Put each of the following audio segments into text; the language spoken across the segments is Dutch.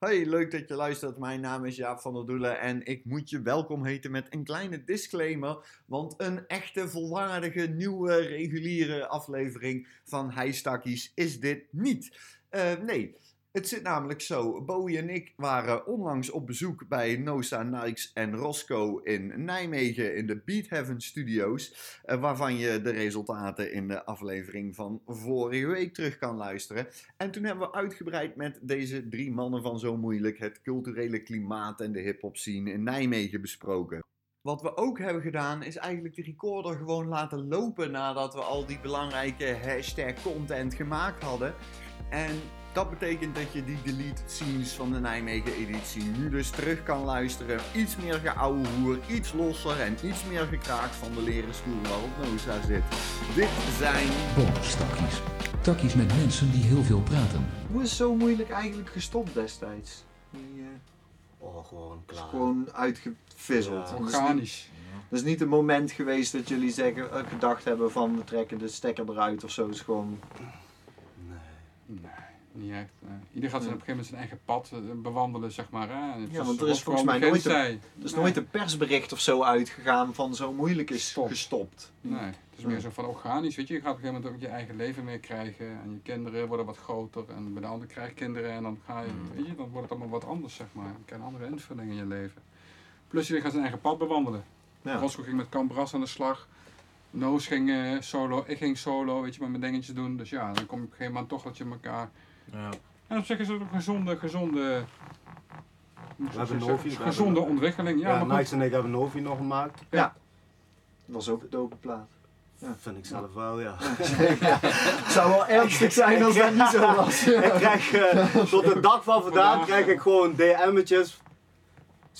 Hey, leuk dat je luistert. Mijn naam is Jaap van der Doelen en ik moet je welkom heten met een kleine disclaimer. Want een echte, volwaardige, nieuwe, reguliere aflevering van Heistakkies is dit niet. Uh, nee, het zit namelijk zo. Bowie en ik waren onlangs op bezoek bij Nosa, Nikes en Roscoe in Nijmegen in de Beat Heaven Studios. Eh, waarvan je de resultaten in de aflevering van vorige week terug kan luisteren. En toen hebben we uitgebreid met deze drie mannen van Zo Moeilijk het culturele klimaat en de hip-hop scene in Nijmegen besproken. Wat we ook hebben gedaan is eigenlijk de recorder gewoon laten lopen nadat we al die belangrijke hashtag content gemaakt hadden. En dat betekent dat je die deleted scenes van de Nijmegen editie nu dus terug kan luisteren. Iets meer geouwe hoer, iets losser en iets meer gekraakt van de leren stoel waarop Noza zit. Dit zijn... Bonustakkies. Takkies met mensen die heel veel praten. Hoe is zo moeilijk eigenlijk gestopt destijds? Die, uh... Oh, gewoon klaar. Is gewoon uitgevisseld. Ja, organisch. Er is niet een moment geweest dat jullie zeggen, eh, gedacht hebben van we trekken de stekker eruit of zo. Het is gewoon... Nee. Nee. Niet echt. Uh, ieder gaat op een gegeven moment zijn eigen pad uh, bewandelen, zeg maar. Hè. Ja, want er is volgens mij nooit een, er is nooit een persbericht of zo uitgegaan van zo moeilijk is Stop. gestopt. Nee, het is meer zo van organisch. Weet je, je gaat op een gegeven moment ook je eigen leven meer krijgen. En je kinderen worden wat groter. En bij de anderen krijg je kinderen. En dan ga je, weet je, dan wordt het allemaal wat anders, zeg maar. Je krijgt een andere invulling in je leven. Plus je gaat zijn eigen pad bewandelen. Ja. Roscoe ging met Cambras aan de slag. Noos ging uh, solo, ik ging solo, weet je, met mijn dingetjes doen. Dus ja, dan kom je op een gegeven moment toch dat je elkaar ja. En op zich is het een gezonde, gezonde, we hebben Novi, gezonde hebben, ontwikkeling. Ja, ja Nikes en ik hebben Novi nog gemaakt. Ja. Dat was ook een dope plaat. Ja. Vind ik zelf wel, ja. Het zou wel ernstig zijn als dat niet zo was. ik krijg uh, tot de dag van vandaag krijg ik gewoon DM'tjes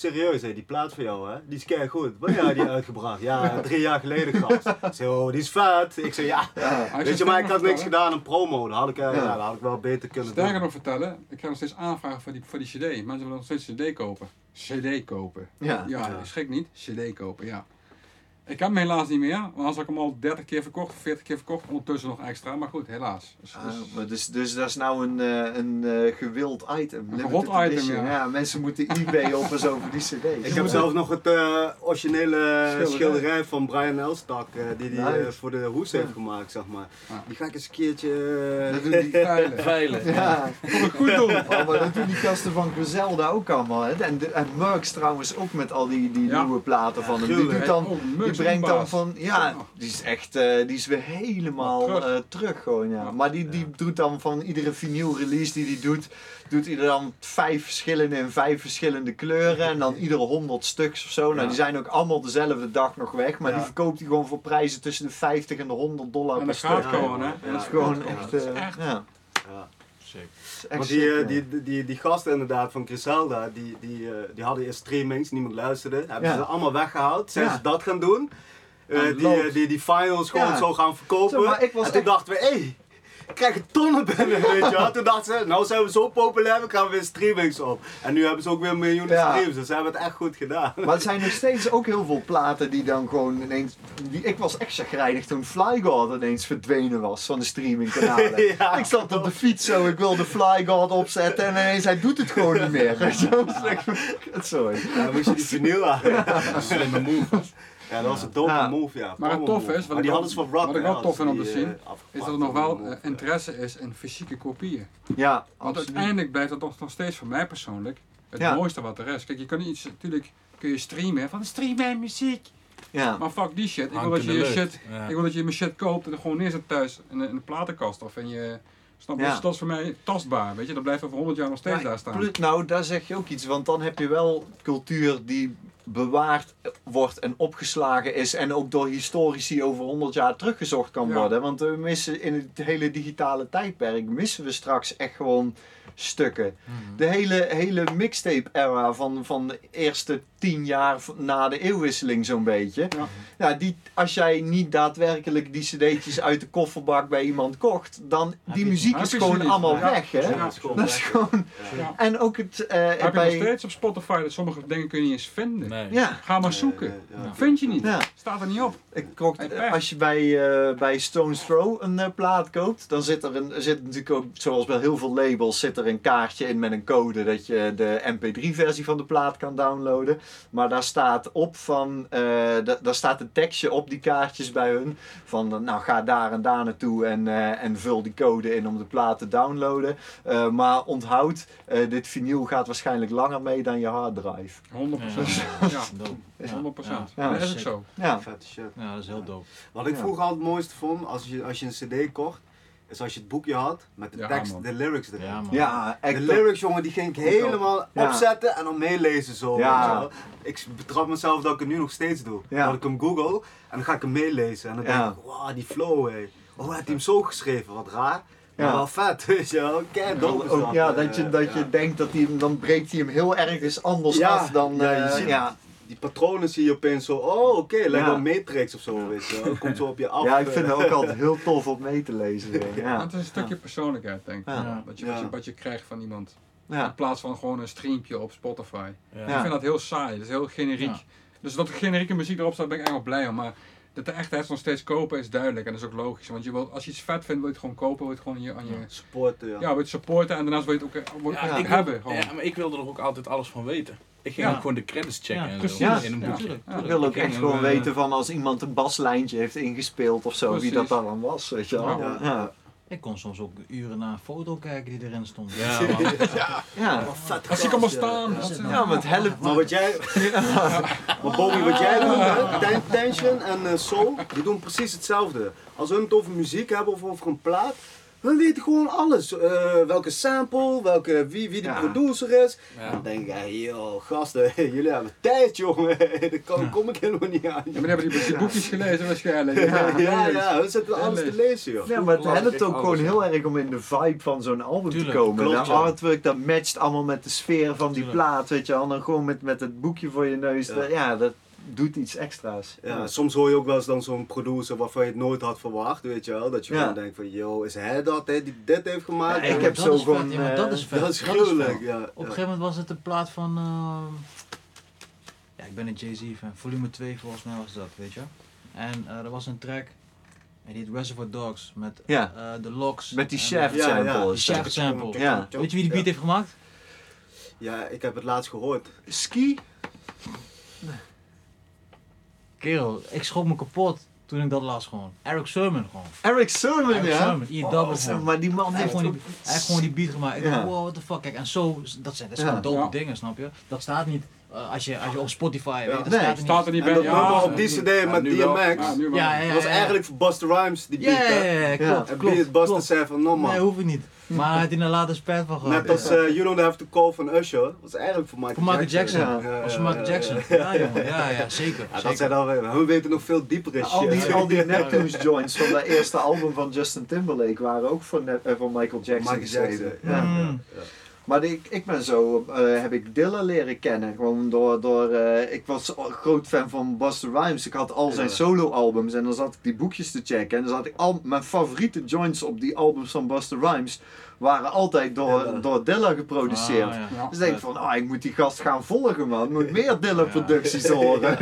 Serieus, hè, die plaat van jou, hè? Die is kei goed. Wanneer heb je die uitgebracht? Ja, drie jaar geleden gast. Oh, die is vet. Ik zei, ja. Weet je, maar ik had niks gedaan in promo. Dat had ik, uh, ja. had ik wel beter kunnen Sterker doen. nog vertellen, ik ga nog steeds aanvragen voor die, voor die CD. Mensen willen nog steeds CD kopen. CD kopen. Ja. Ja, ja. schrik niet. CD kopen, ja. Ik heb hem helaas niet meer, want anders had ik hem al 30 keer verkocht, 40 keer verkocht, ondertussen nog extra. Maar goed, helaas. Dus, ah, maar dus, dus dat is nou een, uh, een uh, gewild item. Een gewild item, ja. ja. Mensen moeten eBay op en zo voor die cd's. Ik heb zelf nog het uh, originele schilderij. schilderij van Brian Elstak, die hij voor de hoes heeft gemaakt, zeg maar. Die ga ik eens een keertje... dat doen die veilen. veilen. Ja, goed doen. Oh, maar dat doen die kasten van Griselda ook allemaal. Hè. En, de, en Merckx trouwens ook met al die, die nieuwe platen van hem. Die doet dan... Die brengt dan van, ja, die is echt, uh, die is weer helemaal terug. Uh, terug. gewoon, ja. Maar die, die doet dan van iedere vinyl release die hij doet, doet hij dan vijf verschillende in vijf verschillende kleuren en dan iedere honderd stuks of zo. Nou, die zijn ook allemaal dezelfde dag nog weg, maar die verkoopt hij gewoon voor prijzen tussen de 50 en de 100 dollar en per stuk. gaat gewoon, hè? dat is gewoon echt, uh, echt. ja. Want die, die, die, die, die gasten inderdaad van Griselda, die, die, die hadden eerst streamings, niemand luisterde. Hebben ja. ze allemaal weggehaald. Zijn ze dat gaan doen? Uh, die, die, die finals gewoon ja. zo gaan verkopen. Zo, maar ik was en toen dachten we, hé, hey, krijgen tonnen binnen, weet je wel. Toen dachten ze, nou zijn we zo populair, we gaan weer streamings op. En nu hebben ze ook weer miljoenen ja. streams, dus ze hebben het echt goed gedaan. Maar er zijn nog steeds ook heel veel platen die dan gewoon ineens... Die, ik was echt chagrijnig toen Fly God ineens verdwenen was van de streamingkanalen. ja, ik zat op de fiets zo, ik wilde Fly God opzetten en ineens hij doet het gewoon niet meer. Sorry. Ja, dan moest je die vinyl aan. Ja. Slimme move. Ja, dat was een dope move, ja. Maar het tof is, wat die hadden ze van Rock, wat ik wel tof vind om te zien, is dat er nog wel interesse is in fysieke kopieën. Ja, Want absoluut. uiteindelijk blijft dat toch nog steeds voor mij persoonlijk het mooiste wat er is. Kijk, je kan niet natuurlijk kun je streamen van stream mijn muziek. Ja. Maar fuck die shit. Ik wil dat je je shit, ik wil dat je mijn shit koopt en gewoon neerzet thuis in de, in de platenkast of in je Snap je? Ja. Dus dat is voor mij tastbaar, weet je. Dat blijft over 100 jaar nog steeds daar staan. Nou, daar zeg je ook iets, want dan heb je wel cultuur die bewaard wordt en opgeslagen is en ook door historici over 100 jaar teruggezocht kan worden. Want we missen in het hele digitale tijdperk, missen we straks echt gewoon stukken. Mhm. De hele, hele mixtape-era van, van de eerste tien jaar na de eeuwwisseling zo'n beetje. Ja. ja. die, als jij niet daadwerkelijk die cd'tjes uit de kofferbak bij iemand kocht, dan die muziek is gewoon allemaal weg. Hè? dat is gewoon... En ook het... Uh, Heb bij... je nog steeds op Spotify dat sommige dingen kun je niet eens vinden. Nee. Ja. Ga maar zoeken. Vind je niet. Ja. Staat er niet op. Als je bij, eh, bij Stones Throw een eh, plaat koopt, dan zit er, een, zit natuurlijk ook, zoals bij heel veel labels, zit er een kaartje in met een code dat je de MP3-versie van de plaat kan downloaden. Maar daar staat op van, eh, da- daar staat een tekstje op die kaartjes bij hun van, eh, nou ga daar en daar naartoe en, eh, en vul die code in om de plaat te downloaden. Eh, maar onthoud, eh, dit vinyl gaat waarschijnlijk langer mee dan je harddrive. 100%. Ja. Ja, Dope. Ja. 100%. Ja. Dat is ook zo. Ja, Vette shit. Ja, dat is heel dope. Wat ik Ja. vroeger altijd het mooiste vond, als je, als je een cd kocht, is als je het boekje had met de Ja, tekst, man. de lyrics erin. Ja, man. ja De echt. lyrics, jongen, die ging ik helemaal Ja. opzetten en dan meelezen zo. Ja. Ik betrap mezelf dat ik het nu nog steeds doe. Ja. Dat ik hem google en dan ga ik hem meelezen. En dan Ja. denk ik, wow, die flow, hé. Oh, hij heeft hij hem zo geschreven, wat raar. Ja. Maar wel vet, weet je wel. Kijk, dope is Ook, dat. ja, eh, dat je, dat je ja. denkt dat hij hem, dan breekt hij hem heel ergens anders Ja, af dan. ja, je eh, ziet- ja. Die patronen zie je opeens zo, oh oké, lijkt Ja. wel Matrix of zo, weet je wel. Komt zo op je af. ja, ik vind eh. het ook altijd heel tof om mee te lezen. Ja. het is een stukje persoonlijkheid, denk ik. Ja. Dat je, wat, je, wat je krijgt van iemand. In plaats van gewoon een streampje op Spotify. Ja. Ik vind dat heel saai. Dat is heel generiek. Ja. Dus dat er generieke muziek erop staat, ben ik eigenlijk wel blij om. Maar dat de echte nog steeds kopen is duidelijk. En dat is ook logisch. Want je wilt, als je iets vet vindt, wil je het gewoon kopen. Wil je het gewoon je, aan je... Supporten, ja. Ja, wil je het supporten. En daarnaast wil je het ook, eh, wil Ja, ook hebben. Gewoon. Ja, maar ik wilde er ook altijd alles van weten. Ik ging Ja. ook gewoon de credits checken Ja, en precies. zo Ja. in een Ja. boekje. Tuurlijk, Ik wil ook Ik echt gewoon eh, weten van als iemand een baslijntje heeft ingespeeld of zo, wie dat dan was. Weet je wel. Ja. Ik kon soms ook uren naar een foto kijken die erin stond. Ja, man. Ja. Vet Als kan maar staan. Ja. Ja, maar het helpt. Maar wat jij, maar Bobby, wat jij doet, Tension en eh, Soul, die doen precies hetzelfde. Als we het over muziek hebben of over een plaat, we weten gewoon alles. Eh, welke sample, welke, wie, wie de Ja. producer is. Ja. Dan denk ik, hey, joh, gasten, jullie hebben tijd, jongen. Daar kan, kom ik helemaal niet aan. Ja, maar hebben die, boekjes gelezen waarschijnlijk. Ja, ja, ja, we zitten alles te lezen. lezen, joh. Ja, maar het helpt ook gewoon heel erg om in de vibe van zo'n album Tuurlijk, te komen. klopt, de artwork dat matcht allemaal met de sfeer van die Tuurlijk. plaat, weet je wel. En dan gewoon met, met het boekje voor je neus. Ja dat doet iets extra's. Ja, soms hoor je ook wel eens dan zo'n producer waarvan je het nooit had verwacht, weet je wel. Dat je Ja. gewoon denkt van, yo, is hij dat hè, die dit heeft gemaakt? Ja, ik heb dat zo vet, gewoon, eh, dat is vet. dat is gruwelijk, ja. Op een gegeven moment was het een plaat van. ehm, ja, ik ben een Jay-Z fan. Volume 2 volgens mij was dat, weet je. En eh, er was een track. En die heet Reservoir Dogs met Ja. eh, de locks. Met die shaft ja. sample. Shaft sample. Ja. Weet je wie die beat heeft gemaakt? Ja, ik heb het laatst gehoord. Ski? Kerel, ik schrok me kapot toen ik dat las gewoon. Eric Sermon gewoon. Eric Sermon, Eric ja. Sermon, double Oh, gewoon. maar die man Hij heeft, gewoon die, hij heeft gewoon die beat gemaakt. Ik Ja. dacht, wow, what the fuck. Kijk, en zo, dat zijn, dat zijn Ja. dope Ja. dingen, snap je? Dat staat niet, als, je, als je op Spotify, weet dat Nee, staat er Staat er niet En bij. dat Ja, op die cd met. DMX, Ja, nu wel. Ja, ja, ja. dat was eigenlijk voor Busta Rhymes, die beat. Ja, ja, hè? ja, ja, klopt, En klopt, Beat Busta klopt. zei van, no man. Nee, hoef ik niet. Maar hij had hij er later spijt van gehad. Net als eh, You Don't Have To Call van Usher, was eigenlijk voor Michael, Voor Michael Jackson. Ja. Ja, Als ja, voor Michael ja, Jackson. ja. Ja, jongen. Ja, ja, zeker. Ja, dat zijn dan weer, we weten nog veel diepere shit. Al die, al die Neptunes joints van dat eerste album van Justin Timberlake waren ook voor, Nep- eh, voor Michael Jackson Michael geschreven. Jackson. Ja. Ja, ja, Mm. Maar ik, ik ben zo, eh, heb ik Dylan leren kennen. Gewoon door, door eh, ik was groot fan van Busta Rhymes. Ik had al zijn Ja. solo-albums en dan zat ik die boekjes te checken. En dan zat ik al, mijn favoriete joints op die albums van Busta Rhymes waren altijd door, Dilla. door Dilla geproduceerd. Ah, ja. Ja. Dus ik denk van, ah, ik moet die gast gaan volgen man. Ik moet meer Dilla producties Ja. horen.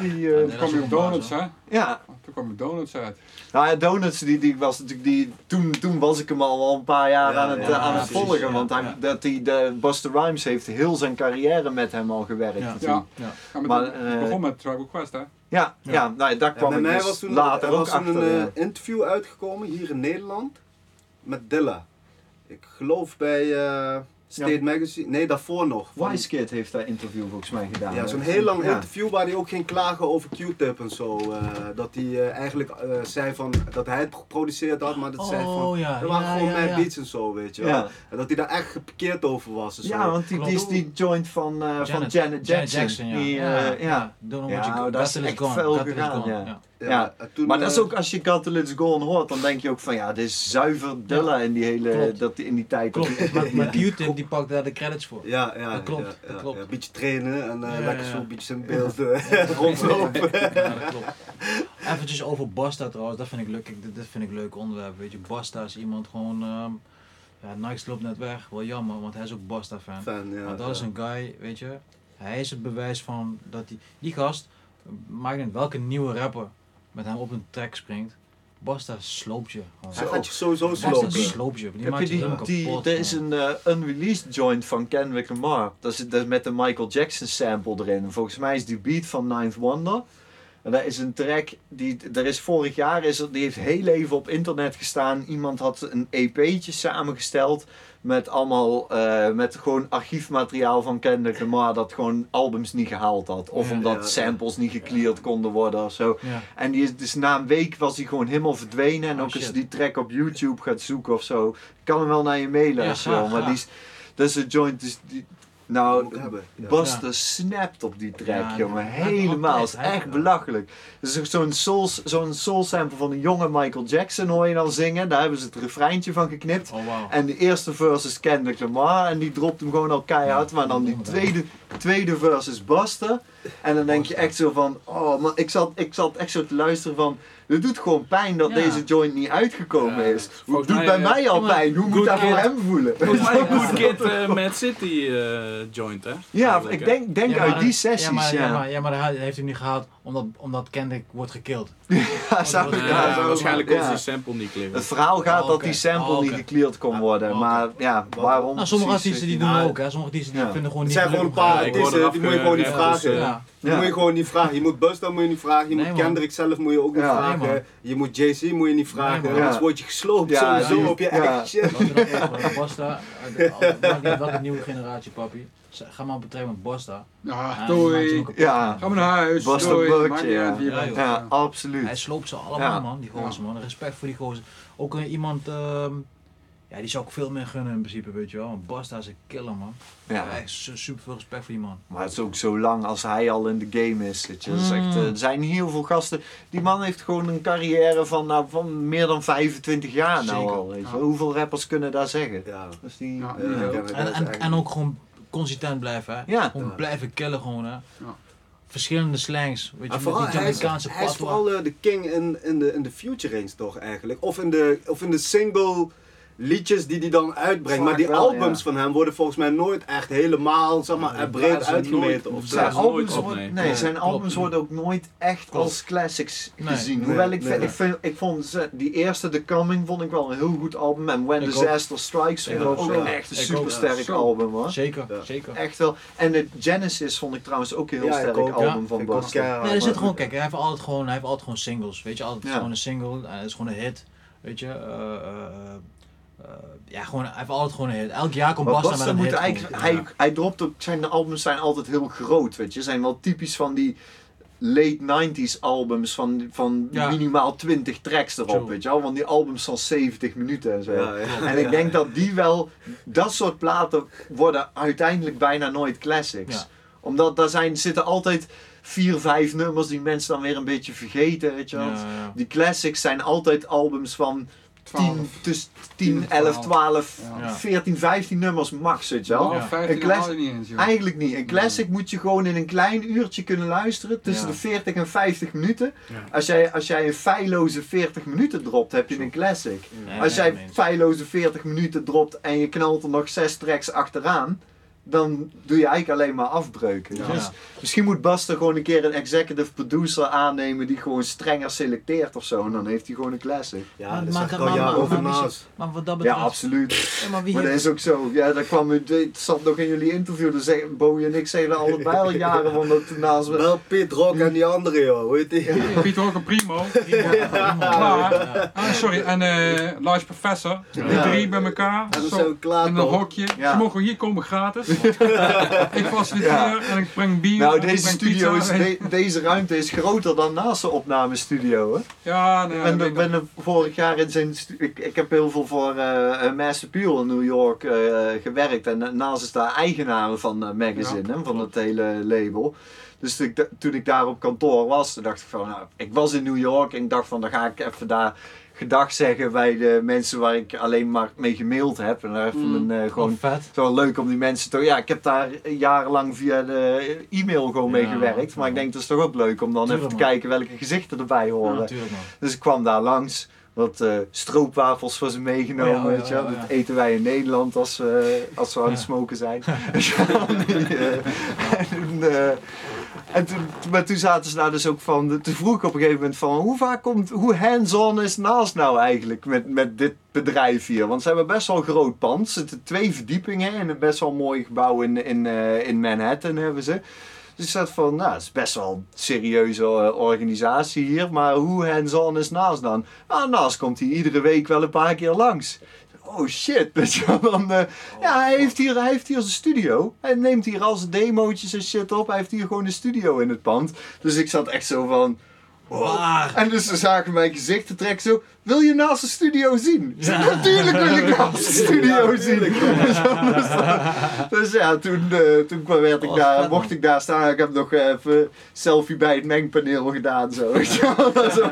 Die, Ja, eh, Toen kwam je op Donuts, hè? ja, Toen kwam je Donuts uit. nou ja, Donuts, die, die was natuurlijk die, toen, toen was ik hem al, al een paar jaar Ja, aan het, ja, eh, aan het volgen. want hij, dat die, de, Busta Rhymes heeft heel zijn carrière met hem al gewerkt. Ja. Ja. Maar het eh, begon met Tribal Quest, hè? Ja, ja. Ja. nou, daar kwam ik dus was toen, later er ook was toen achter. een interview uitgekomen hier in Nederland met Dilla. Ik geloof bij eh, State Ja. Magazine. Nee, daarvoor nog. Van- Wise Kid heeft dat interview volgens mij gedaan. Ja, zo'n heel lang Ja. interview waar hij ook ging klagen over Q-tip en zo. eh, dat hij eh, eigenlijk eh, zei van, dat hij het geproduceerd had, maar dat zei van, Oh ja, er waren ja, gewoon ja. beats en zo, weet je wel. En dat hij daar echt geparkeerd over was en zo. Ja, want die, die is die joint van, eh, van Janet Jackson. ja. Die, ja. eh, ja. Don't know what you dat is echt gone. gegaan, gone. ja. Ja, Ja. en toen, Maar dat is ook, als je It's Gone hoort, dan denk je ook van ja, dit is zuiver Dilla in die hele, dat, in die tijd. Klopt, maar, maar Q-tip die pakt daar de credits voor. Ja, ja, Dat klopt, ja, dat klopt. Een beetje trainen en eh, Ja, lekker ja. zo een beetje zijn beeld eh, rondlopen. Ja, dat klopt. Eventjes over Basta trouwens, dat vind ik leuk. Dit vind ik een leuk onderwerp. Weet je, Basta is iemand gewoon. ehm ja, Nike loopt net weg, wel jammer, want hij is ook Basta fan. Fan, ja, maar dat is een guy, weet je. Hij is het bewijs van dat die, die gast, maakt niet welke nieuwe rapper met hem op een track springt. Basta sloopt je. gewoon. Hij gaat je sowieso Basta slopen. sloopt je. Die Heb je die, die, kapot. er is een eh, unreleased joint van Kendrick Lamar. Dat is, dat is met de Michael Jackson sample erin. En volgens mij is die beat van Ninth Wonder. En dat is een track die, er is vorig jaar, is er, die heeft heel even op internet gestaan. Iemand had een EP'tje samengesteld met allemaal, eh, met gewoon archiefmateriaal van Kendrick Lamar dat gewoon albums niet gehaald had. Of Ja, omdat ja, ja. samples niet gecleared konden worden of zo. En die is dus na een week was hij gewoon helemaal verdwenen. En Oh, ook als je die track op YouTube gaat zoeken of zo, kan hem wel naar je mailen. Graag, wil, maar die is, dat is een joint. Dus die, nou. Ja. Buster snapt op die track, Ja, jongen. Helemaal. Het is echt belachelijk. Dus zo'n soul, zo'n soul sample van een jonge Michael Jackson hoor je dan zingen. Daar hebben ze het refreintje van geknipt. Oh. En de eerste verse is Kendrick Lamar en die dropt hem gewoon al keihard. Maar dan die tweede, tweede verse is Buster. En dan denk je echt zo van, oh man, ik zat, ik zat echt zo te luisteren van, het doet gewoon pijn dat Ja. deze joint niet uitgekomen Ja, is. Het doet mij, bij eh, mij al pijn, hoe moet dat voor hem voelen? Volgens mij een Good Kid eh, Mad City eh, joint, hè? Ja, Eigenlijk, ik denk, denk Ja, uit die sessies, ja. Maar, ja. ja, maar, ja, maar hij heeft hij niet gehaald omdat, omdat Kendrick wordt gekild. Ja, zou- Ja, ja, waarschijnlijk kon ze die sample niet clearen. Het verhaal gaat Oh, dat die sample Oh, oké. niet gecleared kon worden, maar ja, waarom Nou, sommige artiesten die doen je ook, hè. Sommige artiesten die vinden gewoon Het niet zijn gewoon een paar ik artiesten, die moet je gewoon niet vragen. Die moet je gewoon niet vragen. Je moet Busta moet je niet vragen. Je moet. Kendrick zelf moet je ook niet Ja. Nee, man. je moet Jay-Z moet je niet vragen. man. Anders Ja. word je gesloopt Ja, sowieso die- op je ja. eigen shit. Niet welke nieuwe generatie, papi. Ga maar betrekken met Bosta. Ja, doei. Ja. Ga maar naar huis. Niet ja. Ja. Ja, Hij absoluut. sloopt ze allemaal, Ja. man. Die gozer, man. Respect voor die gozer. Ook iemand, ehm, ja, die zou ik veel meer gunnen in principe, weet je wel. Want Bosta is een killer, man. Ja. Echt su- super veel respect voor die man. Maar het is ook zo lang als hij al in de game is. Weet je. Dat is echt, eh, er zijn heel veel gasten. Die man heeft gewoon een carrière van, nou, van meer dan 25 jaar nou al. Weet je. Ja. Hoeveel rappers kunnen daar zeggen? Ja. Dus die, Ja. En, en, eigenlijk- en ook gewoon consistent blijven, hè. Ja. Gewoon Ja. blijven killen, gewoon, hè. Verschillende slangs, weet je, met vooral, die hij is, hij vooral eh, de king in, in, de, in de future range toch eigenlijk. Of in de, of in de single liedjes die hij dan uitbrengt. Vaak maar die wel, albums ja. van hem worden volgens mij nooit echt helemaal zeg maar, Ja, breed uitgemeten. nooit- of. Zijn albums, op, worden, nee. zijn klopt. albums worden ook nooit echt Klopt. als classics Nee. gezien. Nee, Hoewel ik, nee. vind, ik, vind, ik vond ze- die eerste, The Coming, vond ik wel een heel goed album. En When Ik ook. Disaster Strikes Ik vond ik ook, een echt een supersterk album hoor. Zeker, Ja. zeker. Echt wel. En de Genesis vond ik trouwens ook een heel sterk ook. album Ja, van keihard. Nee, er zit gewoon, kijk, hij heeft altijd gewoon, hij heeft altijd gewoon singles, weet je, altijd gewoon een single, en het is gewoon een hit, weet je. Eh, ja, gewoon, hij heeft altijd gewoon een hit. Elk jaar komt Basta met een moet hit. eigenlijk, hij, hij dropt ook, zijn albums zijn altijd heel groot, weet je. Zijn wel typisch van die late 90s albums van, van Ja. minimaal 20 tracks erop, True. weet je wel. Want die albums van 70 minuten en zo. Ja, ja. En ik denk dat die wel, dat soort platen worden uiteindelijk bijna nooit classics. Ja. Omdat daar zijn, zitten altijd vier, vijf nummers die mensen dan weer een beetje vergeten, weet je wel. Ja, ja. Die classics zijn altijd albums van 10, 12. tussen 10, 10, 11, 12, Ja. Ja. 14, 15 nummers max, weet je wel. Ja. 15 Een je niet eens, joh. Eigenlijk niet. Een classic moet je gewoon in een klein uurtje kunnen luisteren. Tussen Ja. de 40 en 50 minuten. Ja. Als, jij, als jij een feilloze 40 minuten dropt, heb je een classic. Nee, Als jij feilloze 40 minuten dropt en je knalt er nog 6 tracks achteraan. Dan doe je eigenlijk alleen maar afbreuken. Ja. Dus misschien moet Buster gewoon een keer een executive producer aannemen die gewoon strenger selecteert of zo. En dan heeft hij gewoon een classic. Ja, Maar- daar maar- al jaren maar- over maar- wat dat Ja, betreft... absoluut. Ja, maar wie Maar dat heeft- is ook zo. Ja, dat kwam, het het zat nog in jullie interview. Dan zeggen Bowie en ik zeiden allebei al jaren van dat naast me. Wel Pit Rock en die andere joh, hoe heet die? Piet ook een primo. Klaar. Ja. Ah, sorry, en eh Large Professor. Die drie bij elkaar. En dan Zo, klaar in een toch? hokje. Ja. Ze mogen hier komen gratis. ik faciliteer Ja. en ik breng bier. Nou, deze breng studio is, de- deze ruimte is groter dan naast de opnamestudio. Hè? Ja, nee, ik ben, ik er- ben er vorig jaar in zijn. Ik, ik heb heel veel voor eh eh, Master Peel in New York eh, gewerkt. En naast is daar eigenaar van eh, magazine, hè, van het hele label. Dus toen ik, toen ik daar op kantoor was, toen dacht ik van, nou, ik was in New York en ik dacht van, dan ga ik even daar gedag zeggen bij de mensen waar ik alleen maar mee gemaild heb. En daar even Mm. mijn, eh, Gewoon gewoon vet. het is wel leuk om die mensen te... Ja, ik heb daar jarenlang via de e-mail gewoon mee gewerkt. Maar ja. ik denk, het is toch ook leuk om dan Tuurlijk, even te kijken welke gezichten erbij horen. Dus ik kwam daar langs. wat eh, stroopwafels voor ze meegenomen. Oh ja, ja, weet je wel. ja. Dat eten wij in Nederland als, we als we aan het Ja. smoken zijn. En eh, en toen, maar toen zaten ze daar dus ook van, toen vroeg ik op een gegeven moment van, hoe vaak komt, hoe hands-on is Naast nou eigenlijk met, met dit bedrijf hier? Want ze hebben best wel een groot pand, er zitten twee verdiepingen in een best wel mooi gebouw in, in, eh, in Manhattan hebben ze. Dus zat van, nou, het is best wel een serieuze eh, organisatie hier, maar hoe hands-on is Naast dan? Ah, Naast komt hij iedere week wel een paar keer langs. Oh shit, weet je wel. Dan, eh, ja, hij heeft, hier, hij heeft hier zijn studio. Hij neemt hier al zijn demootjes en shit op. Hij heeft hier gewoon een studio in het pand. Dus ik zat echt zo van... Waar? En dus ze zagen mijn gezicht te trekken zo... Wil je naast de studio zien? Natuurlijk wil ik naast de studio zien. Dus, dus ja, toen, eh, toen kwam- werd ik Oh, daar, mocht man. ik daar staan. Ik heb nog even selfie bij het mengpaneel gedaan. Zo, weet je wel. Zo.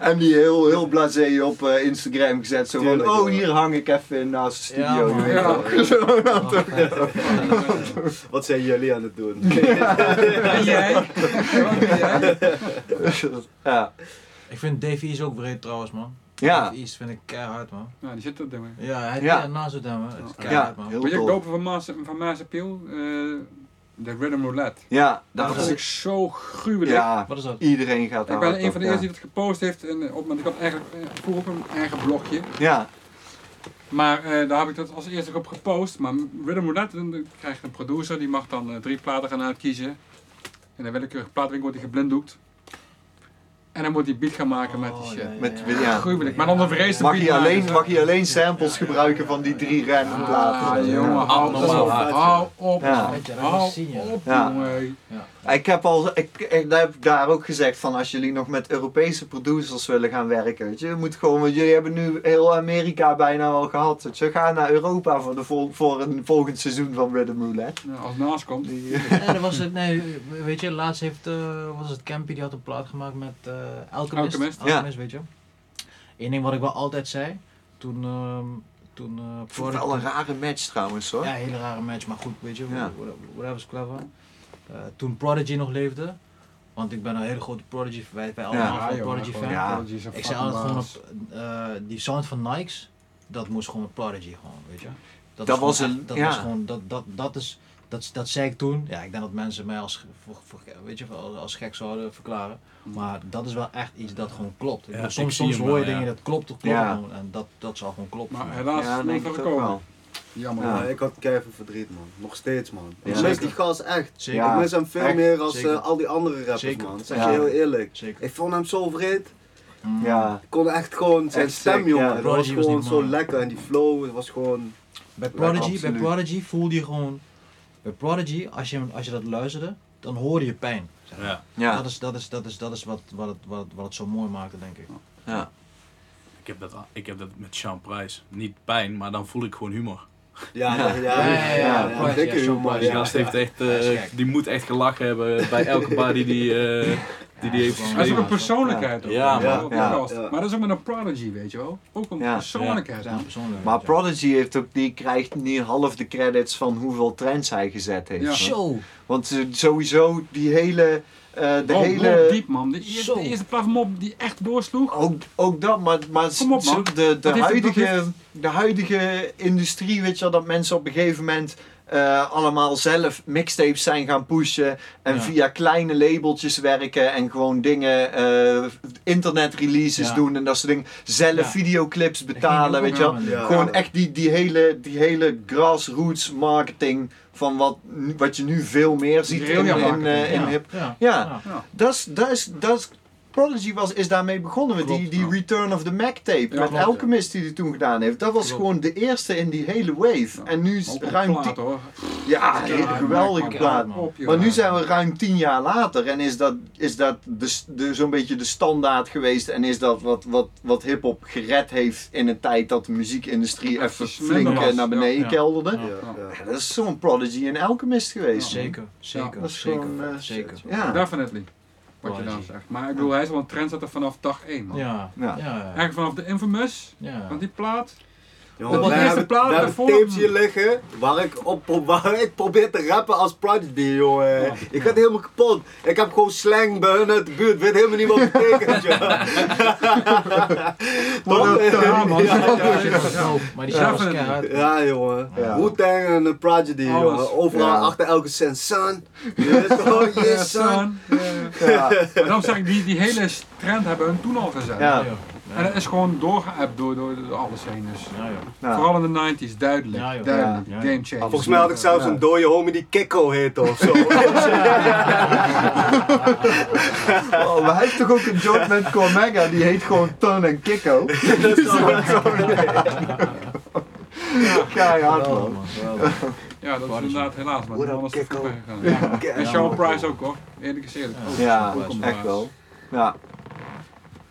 En die heel, heel blasé op eh, Instagram gezet. Zo van, oh hier hang ik even naast de studio. Wat zijn jullie aan het doen? En jij? Wat ben jij? Ja. Ik vind Dave East ook breed trouwens, man. Ja. East vind ik keihard, man. Ja, die zit er dingen. Ja, hij Ja. ja. naast het hebben. Het is Ja. keihard, man. heel Wil je kopen van Maas, van Maas Appeal? Eh, de Rhythm Roulette. Ja, Dat dat is is... ik zo gruwelijk. Ja, Wat is dat? iedereen gaat Ik daar ben hard een op, van de ja. eerste die het gepost heeft. En, eh, op, want ik had eigenlijk eh, vroeger op een eigen blogje. Ja, Maar eh, daar heb ik dat als eerste op gepost. Maar Rhythm Roulette, dan krijg je een producer. Die mag dan drie platen gaan uitkiezen. En dan willekeurige plaatwinkel wordt die geblinddoekt. En dan moet hij beat gaan maken met die Oh, shit. ja, ja, Met- ja. ja. Gruwelijk. Maar dan een vreesde mag beat je, alleen, maken. mag je alleen samples gebruiken van die drie random platen. Ah, jongen, hou op. Hou op. Hou op, Ja. jongen. Ik heb, al, ik, ik daar heb ik daar ook gezegd van als jullie nog met Europese producers willen gaan werken. Weet je, je moet gewoon, want jullie hebben nu heel Amerika bijna al gehad. Weet je, ga naar Europa voor, de vol, voor een volgend seizoen van Rhythm Roulette. Ja, als het naast komt. Die, Nee, dat was het. Nee, weet je, laatst heeft, eh was het Campy, die had een plaat gemaakt met eh Alchemist. Alchemist. Alchemist, weet je. Eén ding wat ik wel altijd zei, toen, ehm toen wel een rare match trouwens hoor. Ja, een hele rare match, maar goed, weet je, Ja. whatever whatever's clever. Eh, toen Prodigy nog leefde, want ik ben een hele grote Prodigy, wij, wij allemaal Ja, van joh, Prodigy fan. Ja. Prodigy Ik zei altijd gewoon op, eh, die sound van Nikes, dat moest gewoon met Prodigy gewoon, weet je. Dat was gewoon een- dat ja. was gewoon, dat, dat, dat is, dat, dat zei ik toen. Ja, ik denk dat mensen mij als, voor, voor, weet je, als, als gek zouden verklaren. Maar dat is wel echt iets dat gewoon klopt. Ik Ja, bedoel, ik soms hoor je wel, dingen ja. dat klopt of klopt Ja. En dat, dat zal gewoon kloppen. Maar helaas Ja, het denk nooit ik ook gekomen. wel. Jammer. Ja, Ja. ik had keihard verdriet man. Nog steeds man. Ja. ik mis die gast echt. Zeker. Ja. Ik mis hem veel echt, meer als eh, al die andere rappers Zeker. man. Dat zeg Ja. je heel eerlijk. Zeker. Ik vond hem zo vreed. Mm. Ja, Ik kon echt gewoon zijn Echt stem jongen. ja. Dat was Prodigy gewoon zo lekker en die flow het was gewoon... Bij Prodigy, bij. Prodigy voelde je gewoon. Bij Prodigy, als je, als je dat luisterde, dan hoorde je pijn. zeg maar. Ja. ja, Dat is, dat is, dat is, dat is wat, wat, het, wat, het, wat het zo mooi maakte, denk ik. ja. Ik heb, dat, ik heb dat met Sean Price. Niet pijn, maar dan voel ik gewoon humor. Ja, Ja. ja, ja. Ja, ja, ja, ja, Price, dikke ja, Sean humor, Price, Die gast heeft echt, eh, die moet echt gelachen hebben bij elke body die, eh, die die heeft Ja, Hij is ook een persoonlijkheid. ook, Ja, man. Ja. Maar dat is ook met een Prodigy, weet je wel. Ook een Ja. persoonlijkheid. Ja, persoonlijk. Maar. Prodigy heeft ook, die krijgt niet half de credits van hoeveel trends hij gezet heeft. Zo! Want eh, sowieso die hele, de Mob, hele, Mob Deep man. De eerste, de eerste die echt doorsloeg. Ook, ook dat, maar, maar Kom op, man. zo- de, de, huidige, heeft- de huidige industrie, weet je wel, dat mensen op een gegeven moment eh, allemaal zelf mixtapes zijn gaan pushen en Ja. via kleine labeltjes werken en gewoon dingen, eh, internet releases Ja. doen en dat soort dingen. Zelf Ja. videoclips betalen, weet je wel. Gewoon echt die, die, hele, die hele grassroots marketing van wat, wat je nu veel meer ziet in, in, eh, in hip. Ja. Dat is, Prodigy was, is daarmee begonnen met die, die ja. Return of the Mac tape. Ja, met klopt, Alchemist die hij toen gedaan heeft. Dat was Klopt. gewoon de eerste in die hele wave. Ja. En nu is ruim plaat tien, hoor. Ja, Ja, een geweldige plaat. man. Op, joh. Maar nu zijn we ruim tien jaar later en is dat, is dat de, de, zo'n beetje de standaard geweest. En is dat wat, wat, wat hip-hop gered heeft in een tijd dat de muziekindustrie Ja, even flink eh, was, naar beneden ja. kelderde. Ja. Ja, ja. Ja, dat is zo'n Prodigy en Alchemist geweest. Zeker, zeker, Dat is zeker, gewoon, eh, zeker. Ja. Definitely. Wat je dan zegt. Maar ik bedoel, hij is wel een trendsetter vanaf dag 1 man. Ja, Ja. ja, ja. Eigenlijk vanaf de Infamous, ja. van die plaat. Jongen, eerste hebben, plaat wij hebben daarvoor- tapes hier liggen waar ik, op, waar ik probeer te rappen als Prodigy, jongen. Ik ga helemaal kapot. Ik heb gewoon slang bij hun uit de buurt, weet helemaal niet wat het betekent, joh. Toch? Ja, man. Ja, ja, Ja, ja. ja. Maar die shit was. Ja, jongen. Ja. Wu-Tang en een Prodigy, Alles. jongen. Overal Ja. achter elke cent, son. Je weet toch, yes, son. Ja. Ja. Maar daarom zeg ik, die, die hele trend hebben hun toen al gezet. Ja. En dat is gewoon doorgeappt door, door, door alles heen. Dus. Ja. Vooral in de 90s, duidelijk. Duidelijk. Ja. Game changer. Volgens mij had ik zelfs Ja. een dode homie die Kikko heette of zo. Oh, maar hij heeft toch ook een joint met Cormega, die heet gewoon Ton en Kikko. Dat is wel- Keihard man. Ja, dat is inderdaad helaas, maar Kikko? vroeg gegaan. En Sean. Price ook hoor, eerlijk is eerlijk. Ja, echt wel. Ja.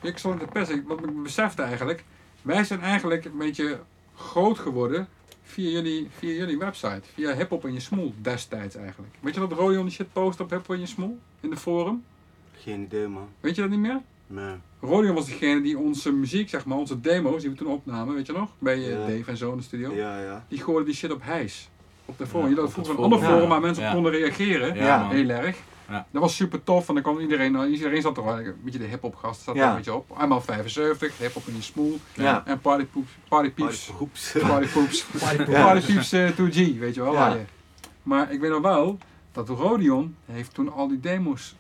Ik stond te pesten, wat ik besefte eigenlijk, wij zijn eigenlijk een beetje groot geworden via jullie, via jullie website, via Hip Hop in je Smoel destijds eigenlijk. Weet je dat Rodion die shit post op Hip Hop in je Smoel in de forum? Geen idee, man. Weet je dat niet meer? Nee. Rodion was degene die onze muziek, zeg maar, onze demo's die we toen opnamen, weet je nog? Bij eh, Ja. Dave en zo in de studio. Ja, ja. Die gooiden die shit op hijs. Op de forum. Ja, je had op vroeger het een ander forum. waar mensen op konden reageren. Ja, Ja. man. Heel erg. Ja. Dat was super tof, en dan kwam iedereen, nou, iedereen zat er wel, een beetje de hip-hop gast zat Ja. er een beetje op. Eenmaal 75, hip-hop in je smoel. Ja. En Party Poops, Party. Party Poops, Ja. Party Peeps eh, 2G, weet je wel. Ja. waar je- Maar ik weet nog wel, dat Rodion heeft toen al die demo's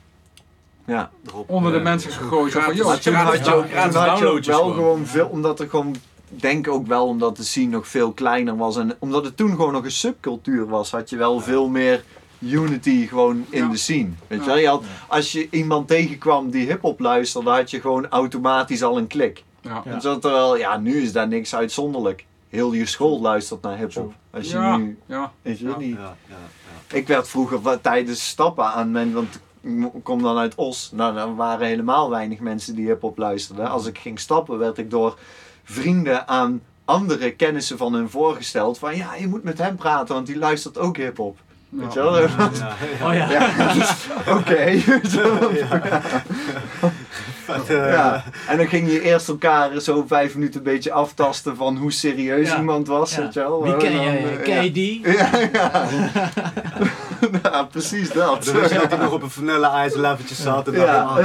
Ja. onder de Ja. mensen gegooid. Van, joh, toen het had je had je ook downloadjes wel gewoon. gewoon veel, omdat er gewoon, denk ook wel omdat de scene nog veel kleiner was en omdat het toen gewoon nog een subcultuur was, had je wel veel meer unity gewoon in Ja. de scene. Weet je Ja. wel? Je had, als je iemand tegenkwam die hip-hop luisterde, had je gewoon automatisch al een klik. Ja. Ja. En zo terwijl, ja, nu is daar niks uitzonderlijk. Heel je school luistert naar hip-hop. Als je Ja, nu, ja. weet je, Ja. niet. Ja, ja, ja. Ik werd vroeger tijdens stappen aan men, want ik kom dan uit Os. Nou, dan waren helemaal weinig mensen die hip-hop luisterden. Als ik ging stappen, werd ik door vrienden aan andere kennissen van hun voorgesteld. Van ja, je moet met hem praten, want die luistert ook hip-hop. Weet je wel? Ja, ja. Oh ja. Dus, oké. Eh, ja. En dan ging je eerst elkaar zo vijf minuten een beetje aftasten van hoe serieus Ja. iemand was. Ja. Weet je wel? Wie ken En dan, jij? eh, Ken je ja. die? Ja, ja. ja, precies dat. Dan je dat hij nog op een vanille ijs leveltje zat. En ah, Ja,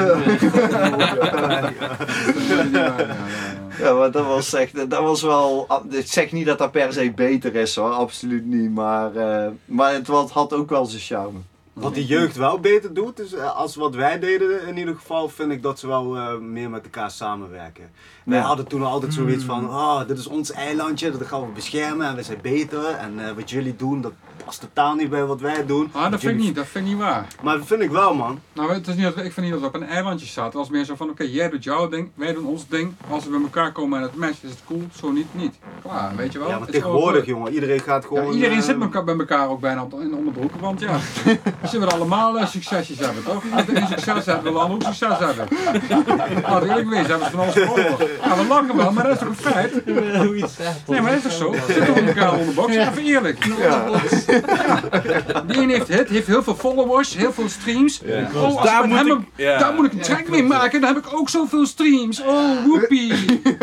ja, maar dat was echt, dat was wel, ik zeg niet dat dat per se beter is hoor, absoluut niet, maar, eh, maar het wat, had ook wel zijn charme. Wat die jeugd wel beter doet, is eh, als wat wij deden in ieder geval, vind ik dat ze wel eh, meer met elkaar samenwerken. Wij Ja. hadden toen altijd zoiets van, oh, dit is ons eilandje, dat gaan we beschermen en we zijn beter. En eh, wat jullie doen, dat past totaal niet bij wat wij doen. Ah, dat vind ik niet, dat vind ik niet waar. Maar dat vind ik wel, man. Nou, het is niet dat, ik vind niet dat we op een eilandje zaten. Het was meer zo van, oké, jij doet jouw ding, wij doen ons ding. Als we bij elkaar komen en het matcht, is het cool. Zo niet, niet. Klaar, weet je wel. Ja, maar Het is tegenwoordig, jongen, iedereen gaat gewoon... Ja, iedereen eh, zit met elkaar, bij elkaar ook bijna op- in de onderbroeken, want ja, ze willen allemaal eh, succesjes hebben, toch? Als we geen succes hebben, willen we allemaal ook succes hebben. We eerlijk wezen, hebben ze van alles voor. Ja, we lachen wel, maar dat is toch een feit? Nee, maar dat is toch zo? Zitten met elkaar onder de box, even eerlijk. Ja, Die heeft hit, heeft heel veel followers, heel veel streams. Ja. Oh, als Daar ik moet hem ik- ja. daar moet ik een track mee maken, dan heb ik ook zoveel streams. Oh, woepie.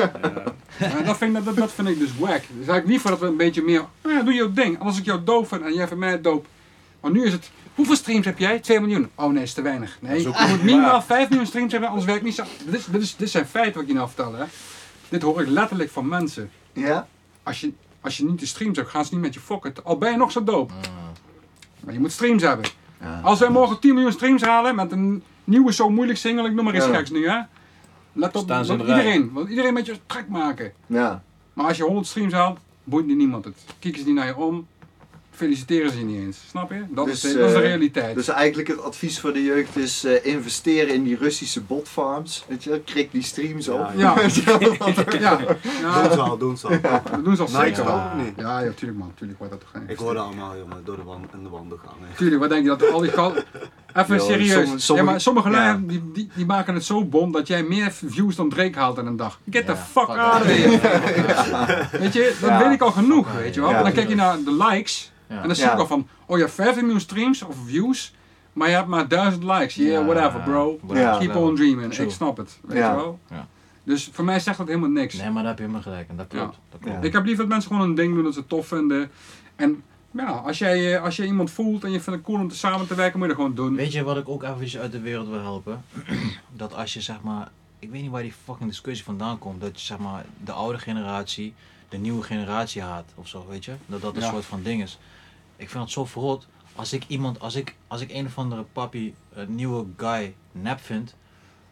Ja, dat, vind ik, dat, dat vind ik dus wack. Dus eigenlijk liever dat we een beetje meer, nou ja, doe jouw ding. Als ik jou vind en jij vindt mij doop. Maar nu is het, hoeveel streams heb jij? 2 miljoen. Oh nee, is te weinig. Nee, je moet minimaal 5 miljoen streams hebben, anders werkt niet zo. Dit, is, dit, is, dit zijn feiten wat ik je nou vertel, hè. Dit hoor ik letterlijk van mensen. ja, Als je, als je niet de streams hebt, gaan ze niet met je fokken. Al ben je nog zo doop. Maar je moet streams hebben. Als wij morgen 10 miljoen streams halen met een nieuwe Zo Moeilijk single, ik noem maar Ja. geks nu hè. Let op, Staan ze in want de rij. iedereen, want iedereen met je track maken. ja. Maar als je 100 streams haalt, boeit niet niemand het. Kieken ze niet naar je om, feliciteren ze je niet eens. Snap je? Dat, Dus, is, de, dat is de eh, realiteit. Dus eigenlijk het advies voor de jeugd is eh, investeren in die Russische botfarms, weet je krik die streams op. ja, ja, Doen ja, ze al, doen ze al. dat doen ze al Nike zeker of niet? Ja, ja, tuurlijk man, tuurlijk wordt dat toch geen. Ik hoorde allemaal, jongen, door de, wand, in de wandelgang. hè. Tuurlijk, wat denk je dat al die kal... Even Yo, serieus. sommige- sommige- ja, maar sommige ja. die, die, die maken het zo bom dat jij meer views dan Drake haalt in een dag. Get the Ja, fuck fuck out of here. Weet je, dat Ja. weet ik al genoeg, weet je wel. Ja. En dan kijk je naar de likes Ja. en dan zie Ja. ik al van, oh je hebt 15 miljoen streams of views, maar je hebt maar 1000 likes. Yeah, Ja, whatever bro. Ja. Keep on dreaming. True. Ik snap het, weet Ja. je wel. Ja. Dus voor mij zegt dat helemaal niks. Nee, maar daar heb je helemaal gelijk en dat klopt. Ja. Dat klopt. Ja. Ik heb liever dat mensen gewoon een ding doen dat ze tof vinden. En ja, als jij, eh, als jij iemand voelt en je vindt het cool om te samen te werken, moet je dat gewoon doen. Weet je wat ik ook eventjes uit de wereld wil helpen? dat als je zeg maar, ik weet niet waar die fucking discussie vandaan komt, dat je zeg maar de oude generatie de nieuwe generatie haat of zo, weet je? Dat dat een Ja. soort van ding is. Ik vind het zo verrot. Als ik iemand, als ik, als ik een of andere papi, een nieuwe guy nep vind,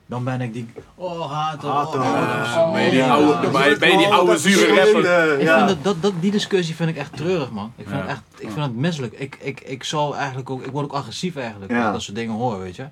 dan ben ik die, oh haat hem, Haat hem. oh, Ja, ben je die ja. oude- ben je- ben je die oude zure rapper? Ik Ja. vind dat, dat, dat, die discussie vind ik echt treurig, man. Ik vind, Ja. het, echt, ik vind het misselijk. Ik, ik, ik zou eigenlijk ook, ik word ook agressief eigenlijk, Ja. als ik dat soort dingen hoor, weet je.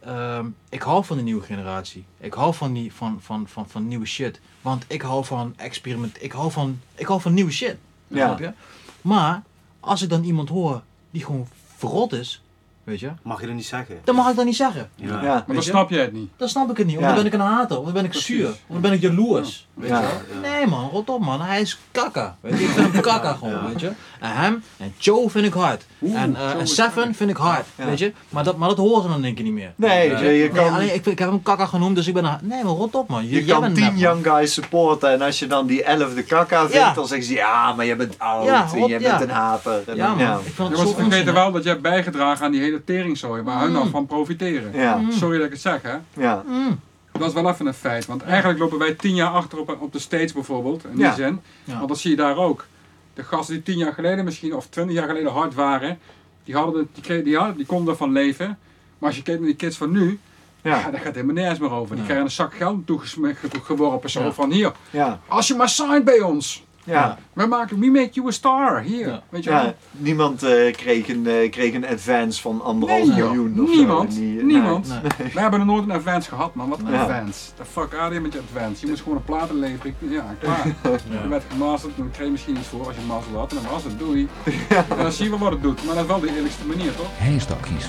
Ehm, ik hou van de nieuwe generatie. Ik hou van, die, van, van, van, van nieuwe shit. Want ik hou van experiment. Ik hou van, ik hou van nieuwe shit. Ja. Snap je? Maar als ik dan iemand hoor die gewoon verrot is, weet je, Mag je dat niet zeggen? dan mag ik dat niet zeggen. Ja. Ja. Maar dan snap jij het niet. Dan snap ik het niet. Of Ja. dan ben ik een hater. Of dan ben ik Precies. zuur. Of dan ben ik jaloers. Weet Ja. je wel? Nee man, rot op man. Hij is kakka. Weet je? Ik vind hem kakka gewoon, Ja. weet je. En hem en Joe vind ik hard. Oeh, en, eh, Joe en Seven vind ik hard, Ja. weet je. Maar dat, maar dat horen ze dan denk ik niet meer. Nee, je, je Nee, kan, alleen, ik, ik heb hem kakka genoemd, dus ik ben een... Nee man, rot op man. Je, kan tien young guys supporten en als je dan die elfde kakka vindt, Ja. dan zeggen ze ja, maar je bent oud Ja, en rot- je ja. bent een hater. Ja man, ja. ik vind het maar zo vergeten wel dat jij hebt bijgedragen aan die hele teringzooi, waar hun dan van profiteren. Ja, Sorry dat ik het zeg, hè. ja, Mm. Dat is wel even een feit, want eigenlijk lopen wij tien jaar achter op, op de States bijvoorbeeld, in die Ja. zin. Ja. Want dat zie je daar ook. De gasten die tien jaar geleden misschien, of twintig jaar geleden hard waren, die, hadden het, die, kregen- die, hadden, die konden ervan leven. Maar als je kijkt naar die kids van nu, ja. ja, daar gaat helemaal nergens meer over. Die Ja. krijgen een zak geld toegeworpen, zo Ja. van hier, ja, als je maar signed bij ons, ja. we maken, we make you a star, hier. Ja. Weet je wel? Ja, niemand eh, kreeg, een, eh, kreeg een advance van anderhalf Nee, joh. miljoen of Niemand. zo. Nie- Niemand. Nee. We hebben er nooit een advance gehad, man. Wat een Ja. advance. The fuck out hier met je advance. Je moest gewoon een platen leveren. Ja, klaar. Ja. Je werd gemasterd, dan kreeg je misschien iets voor als je mazzel had. En dan was het, doei. En dan zie je wel wat het doet. Maar dat is wel de eerlijkste manier, toch? Hijstakkies.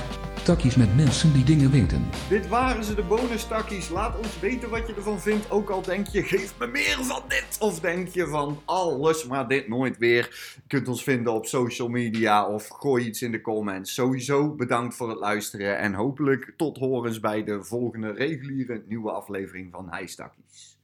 Met mensen die dingen weten. Dit waren ze, de bonus takkies. Laat ons weten wat je ervan vindt. Ook al denk je, geef me meer van dit. Of denk je van alles, maar dit nooit weer. Je kunt ons vinden op social media of gooi iets in de comments. Sowieso bedankt voor het luisteren. En hopelijk tot horens bij de volgende reguliere nieuwe aflevering van Hijstakkies.